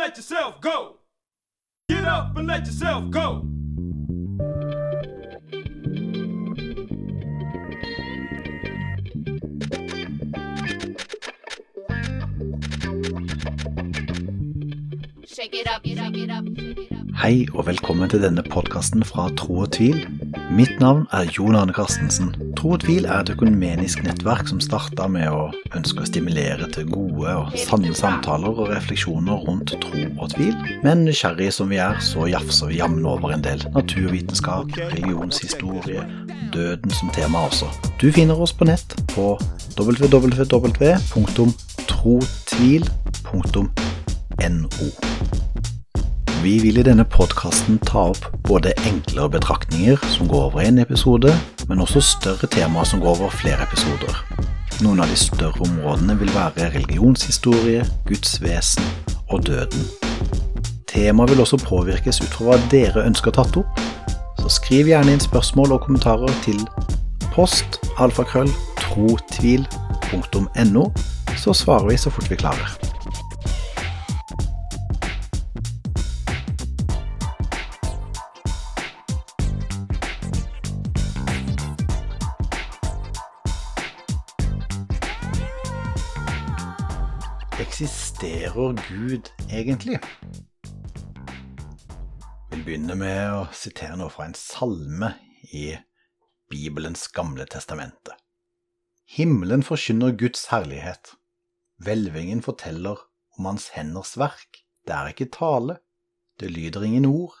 let yourself go. Get up and let yourself go. Shake it up, shake it up, shake it up. Hei og velkommen til denne podkasten fra Tro og tvil. Mitt navn er Jon Arne Carstensen. Tro og tvil er et økonomisk nettverk som starta med å ønske å stimulere til gode og sanne samtaler og refleksjoner rundt tro og tvil. Men nysgjerrige som vi er, så jafser vi jammen over en del naturvitenskap, religionshistorie, døden som tema også. Du finner oss på nett på www.trotvil.no. Vi vil i denne podkasten ta opp både enklere betraktninger som går over én episode, men også større temaer som går over flere episoder. Noen av de større områdene vil være religionshistorie, Guds vesen og døden. Temaet vil også påvirkes ut fra hva dere ønsker tatt opp, så skriv gjerne inn spørsmål og kommentarer til post alfakrøll trotvil.no, så svarer vi så fort vi klarer. Eksisterer Gud egentlig? Jeg vil begynne med å sitere noe fra en salme i Bibelens gamle testamente. Himmelen forkynner Guds herlighet. Hvelvingen forteller om Hans henders verk. Det er ikke tale, det lyder ingen ord,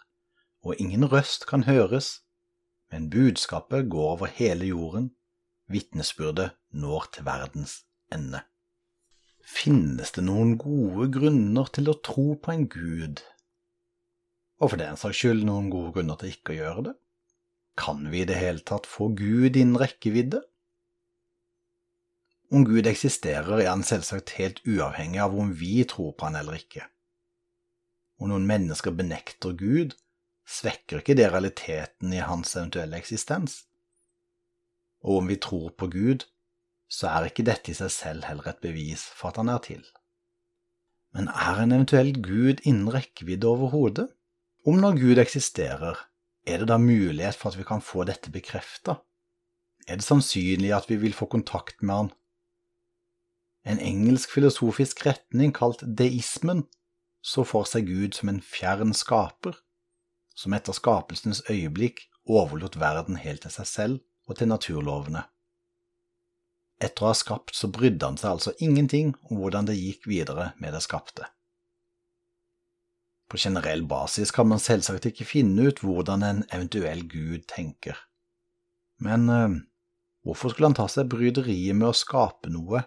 og ingen røst kan høres, men budskapet går over hele jorden, vitnesbyrdet når til verdens ende. Finnes det noen gode grunner til å tro på en gud? Og for den saks skyld noen gode grunner til ikke å gjøre det? Kan vi i det hele tatt få Gud innen rekkevidde? Om Gud eksisterer, er han selvsagt helt uavhengig av om vi tror på han eller ikke. Om noen mennesker benekter Gud, svekker ikke det realiteten i hans eventuelle eksistens. Og om vi tror på Gud, så er ikke dette i seg selv heller et bevis for at han er til. Men er en eventuell Gud innen rekkevidde overhodet? Om når Gud eksisterer, er det da mulighet for at vi kan få dette bekrefta? Er det sannsynlig at vi vil få kontakt med han? En engelsk filosofisk retning kalt deismen så for seg Gud som en fjern skaper, som etter skapelsens øyeblikk overlot verden helt til seg selv og til naturlovene. Etter å ha skapt så brydde han seg altså ingenting om hvordan det gikk videre med det skapte. På generell basis kan man selvsagt ikke finne ut hvordan en eventuell gud tenker. Men øh, hvorfor skulle han ta seg bryderiet med å skape noe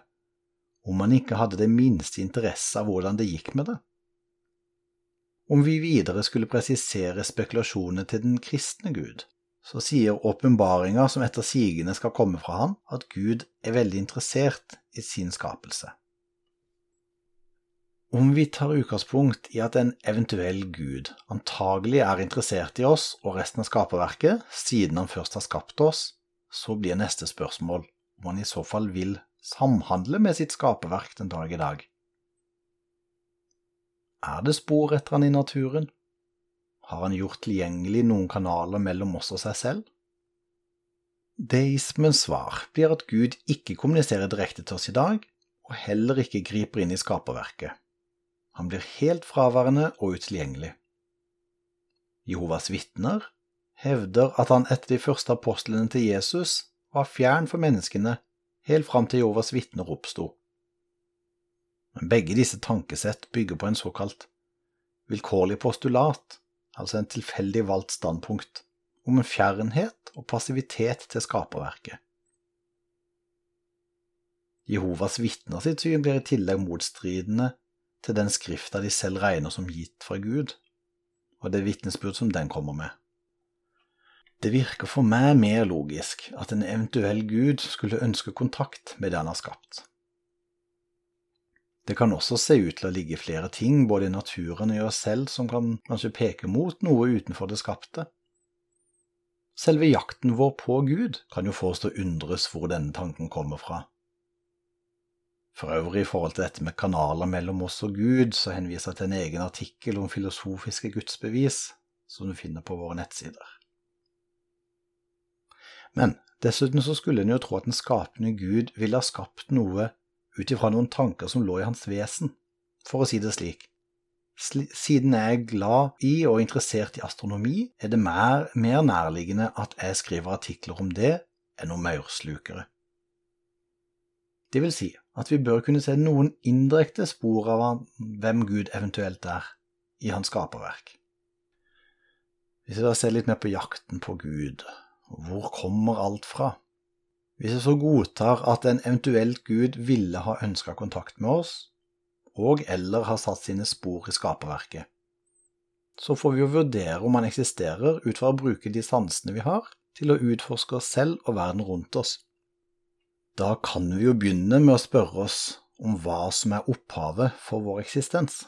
om han ikke hadde det minste interesse av hvordan det gikk med det? Om vi videre skulle presisere spekulasjonene til den kristne Gud, så sier åpenbaringa som etter sigende skal komme fra ham, at Gud er veldig interessert i sin skapelse. Om vi tar utgangspunkt i at en eventuell gud antagelig er interessert i oss og resten av skaperverket, siden han først har skapt oss, så blir neste spørsmål om han i så fall vil samhandle med sitt skaperverk den dag i dag. Er det spor etter han i naturen? Har han gjort tilgjengelig noen kanaler mellom oss og seg selv? Deismens svar blir at Gud ikke kommuniserer direkte til oss i dag, og heller ikke griper inn i skaperverket. Han blir helt fraværende og utilgjengelig. Jehovas vitner hevder at han etter de første apostlene til Jesus var fjern for menneskene helt fram til Jehovas vitner oppsto. Men begge disse tankesett bygger på en såkalt vilkårlig postulat, altså en tilfeldig valgt standpunkt, om en fjernhet og passivitet til skaperverket. Jehovas vitner sitt syn blir i tillegg motstridende til den skrifta de selv regner som gitt fra Gud, og det vitnesbyrd som den kommer med. Det virker for meg mer logisk at en eventuell gud skulle ønske kontakt med det han har skapt. Det kan også se ut til å ligge flere ting både i naturen og i oss selv som kan kanskje peke mot noe utenfor det skapte. Selve jakten vår på Gud kan jo få oss til å undres hvor denne tanken kommer fra. For øvrig, i forhold til dette med kanaler mellom oss og Gud, så henviser jeg til en egen artikkel om filosofiske gudsbevis, som du finner på våre nettsider. Men dessuten så skulle en jo tro at den skapende Gud ville ha skapt noe ut ifra noen tanker som lå i hans vesen, for å si det slik. Siden jeg er glad i og interessert i astronomi, er det mer, mer nærliggende at jeg skriver artikler om det enn om maurslukere. Det vil si at vi bør kunne se noen indirekte spor av hvem Gud eventuelt er, i hans skaperverk. Hvis vi da ser litt mer på jakten på Gud, hvor kommer alt fra? Hvis vi så godtar at en eventuelt Gud ville ha ønska kontakt med oss, og eller har satt sine spor i skaperverket, så får vi jo vurdere om han eksisterer ut fra å bruke de sansene vi har, til å utforske oss selv og verden rundt oss. Da kan vi jo begynne med å spørre oss om hva som er opphavet for vår eksistens.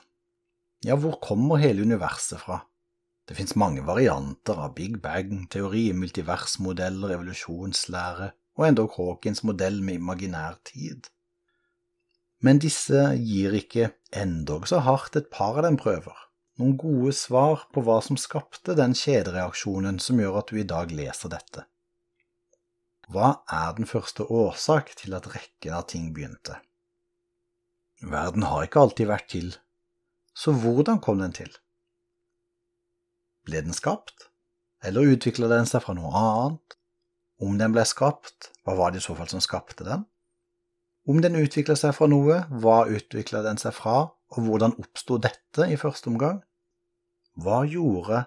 Ja, hvor kommer hele universet fra? Det finnes mange varianter av big bang-teori, multiversmodeller, evolusjonslære og endog Hawkins modell med imaginær tid. Men disse gir ikke, endog så hardt, et par av dem prøver. Noen gode svar på hva som skapte den kjedereaksjonen som gjør at du i dag leser dette. Hva er den første årsak til at rekken av ting begynte? Verden har ikke alltid vært til, så hvordan kom den til? Ble den skapt, eller utvikla den seg fra noe annet? Om den ble skapt, hva var det i så fall som skapte den? Om den utvikla seg fra noe, hva utvikla den seg fra, og hvordan oppsto dette i første omgang? Hva gjorde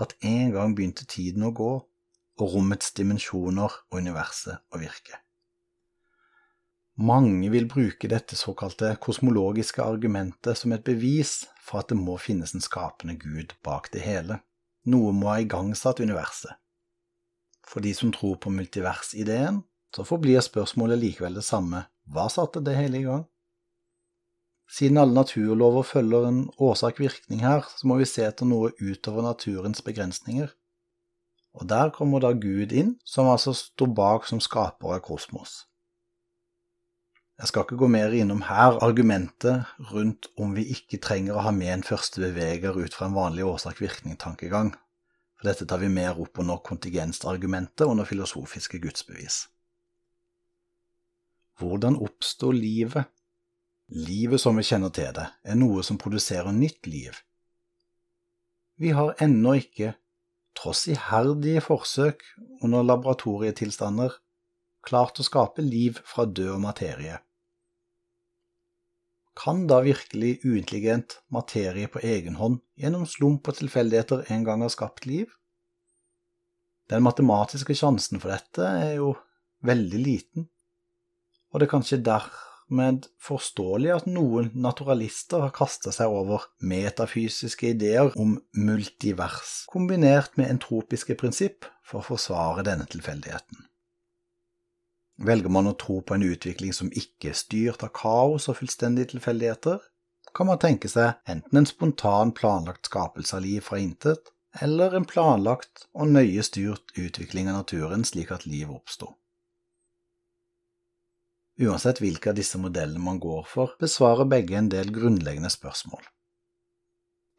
at en gang begynte tiden å gå, og rommets dimensjoner og universet å virke. Mange vil bruke dette såkalte kosmologiske argumentet som et bevis for at det må finnes en skapende gud bak det hele. Noe må ha igangsatt universet. For de som tror på multiversideen, så forblir spørsmålet likevel det samme – hva satte det hele i gang? Siden alle naturlover følger en årsak-virkning her, så må vi se etter noe utover naturens begrensninger. Og der kommer da Gud inn, som altså står bak som skaper av kosmos. Jeg skal ikke gå mer innom her argumentet rundt om vi ikke trenger å ha med en første beveger ut fra en vanlig årsak-virkning-tankegang, for dette tar vi mer opp under kontingensargumentet under filosofiske gudsbevis. Hvordan oppstår livet? Livet som vi kjenner til det, er noe som produserer nytt liv. Vi har ennå ikke tross iherdige forsøk under laboratorietilstander, klart å skape liv fra død materie. Kan da virkelig uintelligent materie på egen hånd gjennom slump og tilfeldigheter en gang ha skapt liv? Den matematiske sjansen for dette er jo veldig liten, og det er kanskje dermed forståelig at noen naturalister har kasta seg over metafysiske ideer om multivers, kombinert med entropiske prinsipp for å forsvare denne tilfeldigheten. Velger man å tro på en utvikling som ikke er styrt av kaos og fullstendige tilfeldigheter, kan man tenke seg enten en spontan planlagt skapelse av liv fra intet, eller en planlagt og nøye styrt utvikling av naturen slik at liv oppsto. Uansett hvilke av disse modellene man går for, besvarer begge en del grunnleggende spørsmål.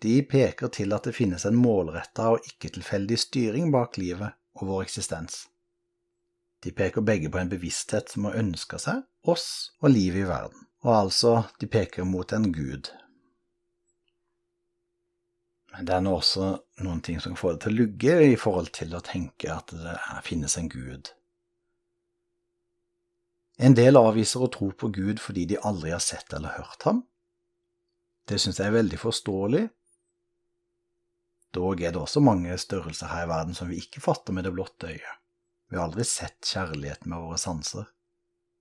De peker til at det finnes en målretta og ikke-tilfeldig styring bak livet og vår eksistens. De peker begge på en bevissthet som har ønska seg oss og livet i verden, og altså de peker mot en gud. Men det er nå også noen ting som får det til å lugge i forhold til å tenke at det finnes en gud. En del avviser å tro på Gud fordi de aldri har sett eller hørt ham. Det synes jeg er veldig forståelig. Dog er det også mange størrelser her i verden som vi ikke fatter med det blotte øyet. Vi har aldri sett kjærlighet med våre sanser.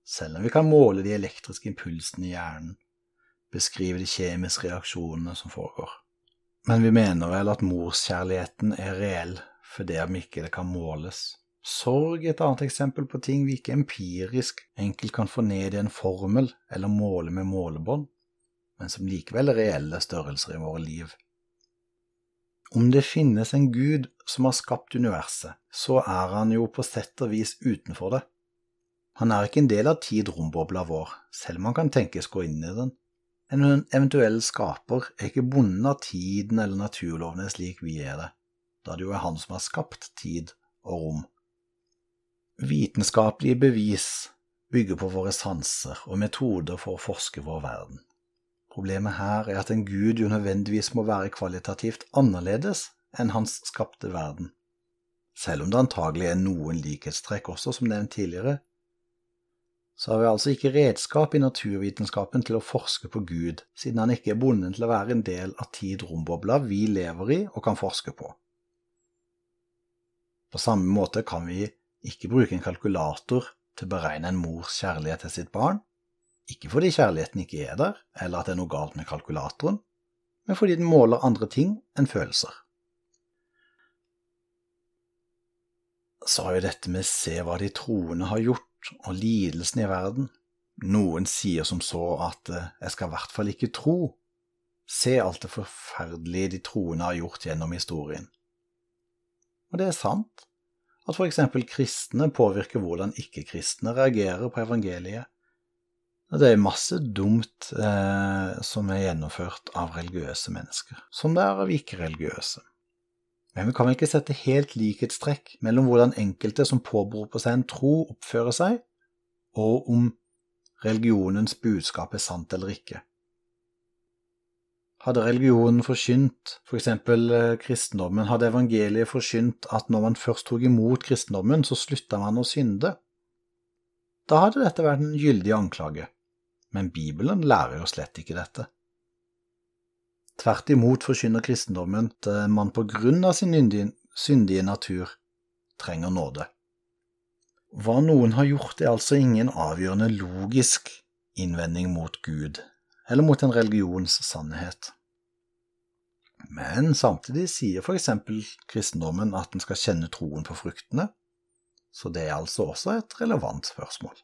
Selv om vi kan måle de elektriske impulsene i hjernen, beskrive de kjemiske reaksjonene som foregår. Men vi mener vel at morskjærligheten er reell fordi om ikke det kan måles. Sorg er et annet eksempel på ting vi ikke empirisk enkelt kan få ned i en formel eller måle med målebånd, men som likevel er reelle størrelser i våre liv. Om det finnes en gud som har skapt universet, så er han jo på sett og vis utenfor det. Han er ikke en del av tid-rom-bobla vår, selv om han kan tenkes gå inn i den. En eventuell skaper er ikke bonden av tiden eller naturlovene slik vi er det, da det jo er han som har skapt tid og rom. Vitenskapelige bevis bygger på våre sanser og metoder for å forske vår verden. Problemet her er at en gud jo nødvendigvis må være kvalitativt annerledes enn hans skapte verden. Selv om det antagelig er noen likhetstrekk også, som nevnt tidligere, så har vi altså ikke redskap i naturvitenskapen til å forske på Gud, siden han ikke er bonden til å være en del av tid-rom-bobla vi lever i og kan forske på. På samme måte kan vi ikke bruke en kalkulator til å beregne en mors kjærlighet til sitt barn, ikke fordi kjærligheten ikke er der, eller at det er noe galt med kalkulatoren, men fordi den måler andre ting enn følelser. Så har jo dette med se hva de troende har gjort, og lidelsen i verden. Noen sier som så at eh, jeg skal i hvert fall ikke tro. Se alt det forferdelige de troende har gjort gjennom historien. Og det er sant at eksempel kristne påvirker hvordan ikke-kristne reagerer på evangeliet. Det er masse dumt eh, som er gjennomført av religiøse mennesker, som det er av ikke-religiøse. Men vi kan vel ikke sette helt likhetstrekk mellom hvordan enkelte som påberoper seg en tro, oppfører seg, og om religionens budskap er sant eller ikke. Hadde religionen forkynt, for eksempel eh, kristendommen, hadde evangeliet forkynt at når man først tok imot kristendommen, så slutta man å synde? Da hadde dette vært en gyldig anklage, men Bibelen lærer jo slett ikke dette. Tvert imot forkynner kristendommen at eh, man på grunn av sin syndige natur trenger nåde. Hva noen har gjort, er altså ingen avgjørende logisk innvending mot Gud, eller mot en religions sannhet. Men samtidig sier eksempel kristendommen at en skal kjenne troen på fruktene, så det er altså også et relevant spørsmål.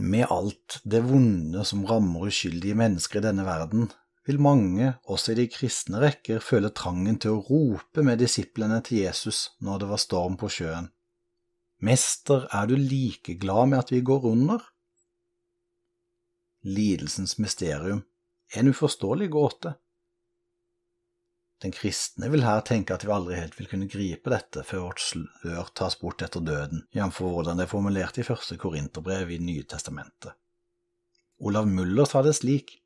Med alt det vonde som rammer uskyldige mennesker i denne verden, vil mange, også i de kristne rekker, føle trangen til å rope med disiplene til Jesus når det var storm på sjøen. Mester, er du like glad med at vi går under? Lidelsens mysterium er en uforståelig gåte. Den kristne vil her tenke at vi aldri helt vil kunne gripe dette før vårt slør tas bort etter døden, jf. hvordan det er formulert i første Korinterbrev i Nye testamentet. Olav Muller sa det slik.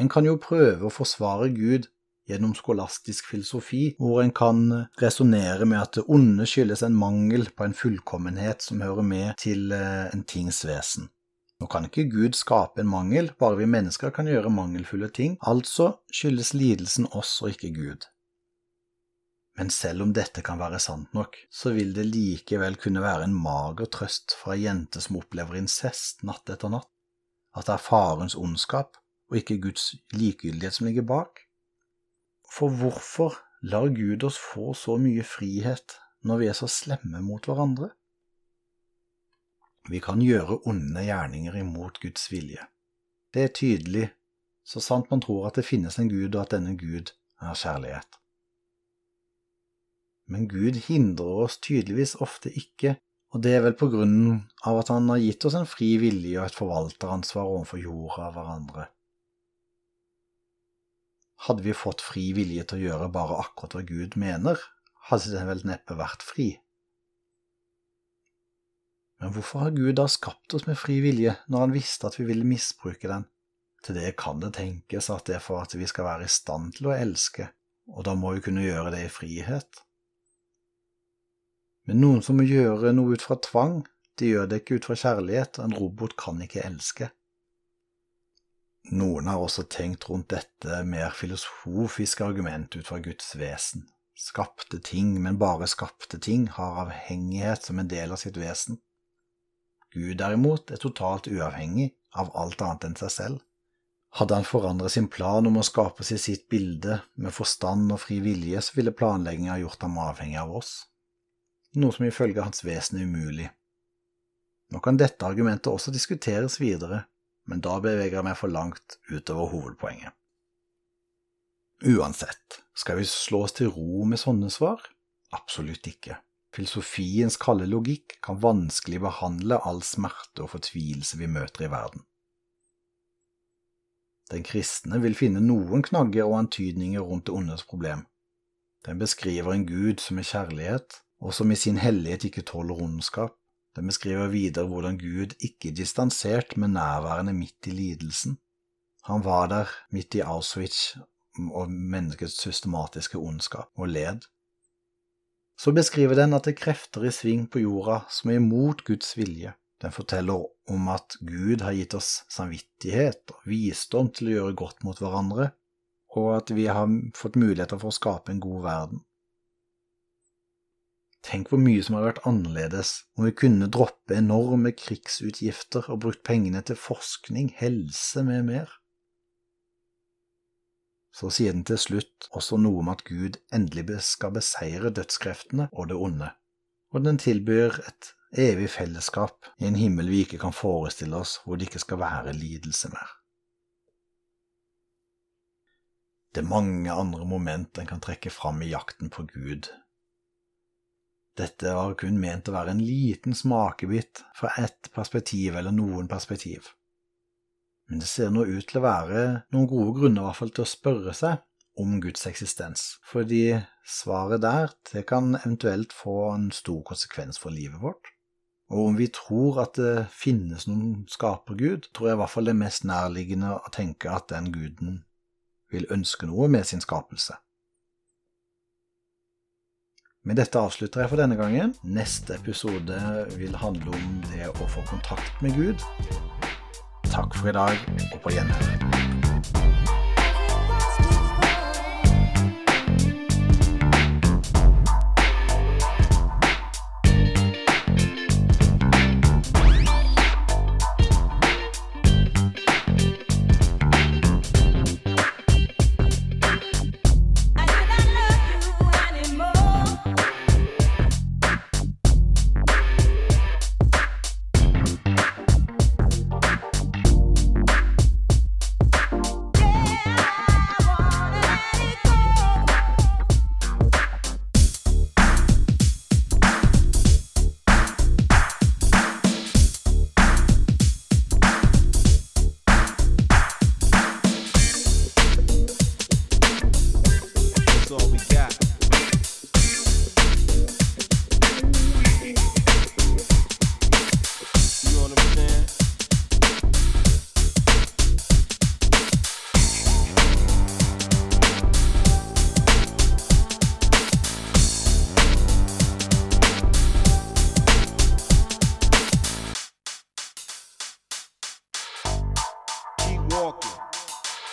En kan jo prøve å forsvare Gud gjennom skolastisk filosofi, hvor en kan resonnere med at det onde skyldes en mangel på en fullkommenhet som hører med til eh, en tings vesen. Nå kan ikke Gud skape en mangel, bare vi mennesker kan gjøre mangelfulle ting, altså skyldes lidelsen oss og ikke Gud. Men selv om dette kan være sant nok, så vil det likevel kunne være en mager trøst for ei jente som opplever incest natt etter natt, at det er farens ondskap og ikke Guds likegyldighet som ligger bak? For hvorfor lar Gud oss få så mye frihet når vi er så slemme mot hverandre? Vi kan gjøre onde gjerninger imot Guds vilje. Det er tydelig, så sant man tror at det finnes en Gud, og at denne Gud er kjærlighet. Men Gud hindrer oss tydeligvis ofte ikke, og det er vel på grunn av at Han har gitt oss en fri vilje og et forvalteransvar overfor jorda og hverandre. Hadde vi fått fri vilje til å gjøre bare akkurat hva Gud mener, hadde det vel neppe vært fri. Men hvorfor har Gud da skapt oss med fri vilje når han visste at vi ville misbruke den? Til det kan det tenkes at det er for at vi skal være i stand til å elske, og da må vi kunne gjøre det i frihet. Men noen som må gjøre noe ut fra tvang, de gjør det ikke ut fra kjærlighet, en robot kan ikke elske. Noen har også tenkt rundt dette mer filosofiske argument ut fra Guds vesen. Skapte ting, men bare skapte ting, har avhengighet som en del av sitt vesen. Gud derimot er totalt uavhengig av alt annet enn seg selv. Hadde han forandret sin plan om å skape seg sitt bilde med forstand og fri vilje, så ville planlegginga gjort ham avhengig av oss, noe som ifølge hans vesen er umulig. Nå kan dette argumentet også diskuteres videre, men da beveger jeg meg for langt utover hovedpoenget. Uansett, skal vi slå oss til ro med sånne svar? Absolutt ikke. Filosofiens kalde logikk kan vanskelig behandle all smerte og fortvilelse vi møter i verden. Den kristne vil finne noen knagger og antydninger rundt det ondes problem. Den beskriver en Gud som er kjærlighet, og som i sin hellighet ikke tåler ondskap. Den beskriver videre hvordan Gud ikke er distansert, men nærværende midt i lidelsen. Han var der midt i Auschwitz og menneskets systematiske ondskap, og led. Så beskriver den at det er krefter i sving på jorda som er imot Guds vilje. Den forteller om at Gud har gitt oss samvittighet og visdom til å gjøre godt mot hverandre, og at vi har fått muligheter for å skape en god verden. Tenk hvor mye som hadde vært annerledes om vi kunne droppe enorme krigsutgifter og brukt pengene til forskning, helse med mer. Så sier den til slutt også noe om at Gud endelig skal beseire dødskreftene og det onde, og den tilbyr et evig fellesskap i en himmel vi ikke kan forestille oss, hvor det ikke skal være lidelse mer. Det er mange andre moment en kan trekke fram i jakten på Gud. Dette var kun ment å være en liten smakebit fra ett perspektiv eller noen perspektiv. Men det ser nå ut til å være noen gode grunner hvert fall til å spørre seg om Guds eksistens, fordi svaret der det kan eventuelt få en stor konsekvens for livet vårt. Og om vi tror at det finnes noen skapergud, tror jeg i hvert fall det er mest nærliggende å tenke at den guden vil ønske noe med sin skapelse. Med dette avslutter jeg for denne gangen. Neste episode vil handle om det å få kontakt med Gud. Takk for i dag, og på gjenhør.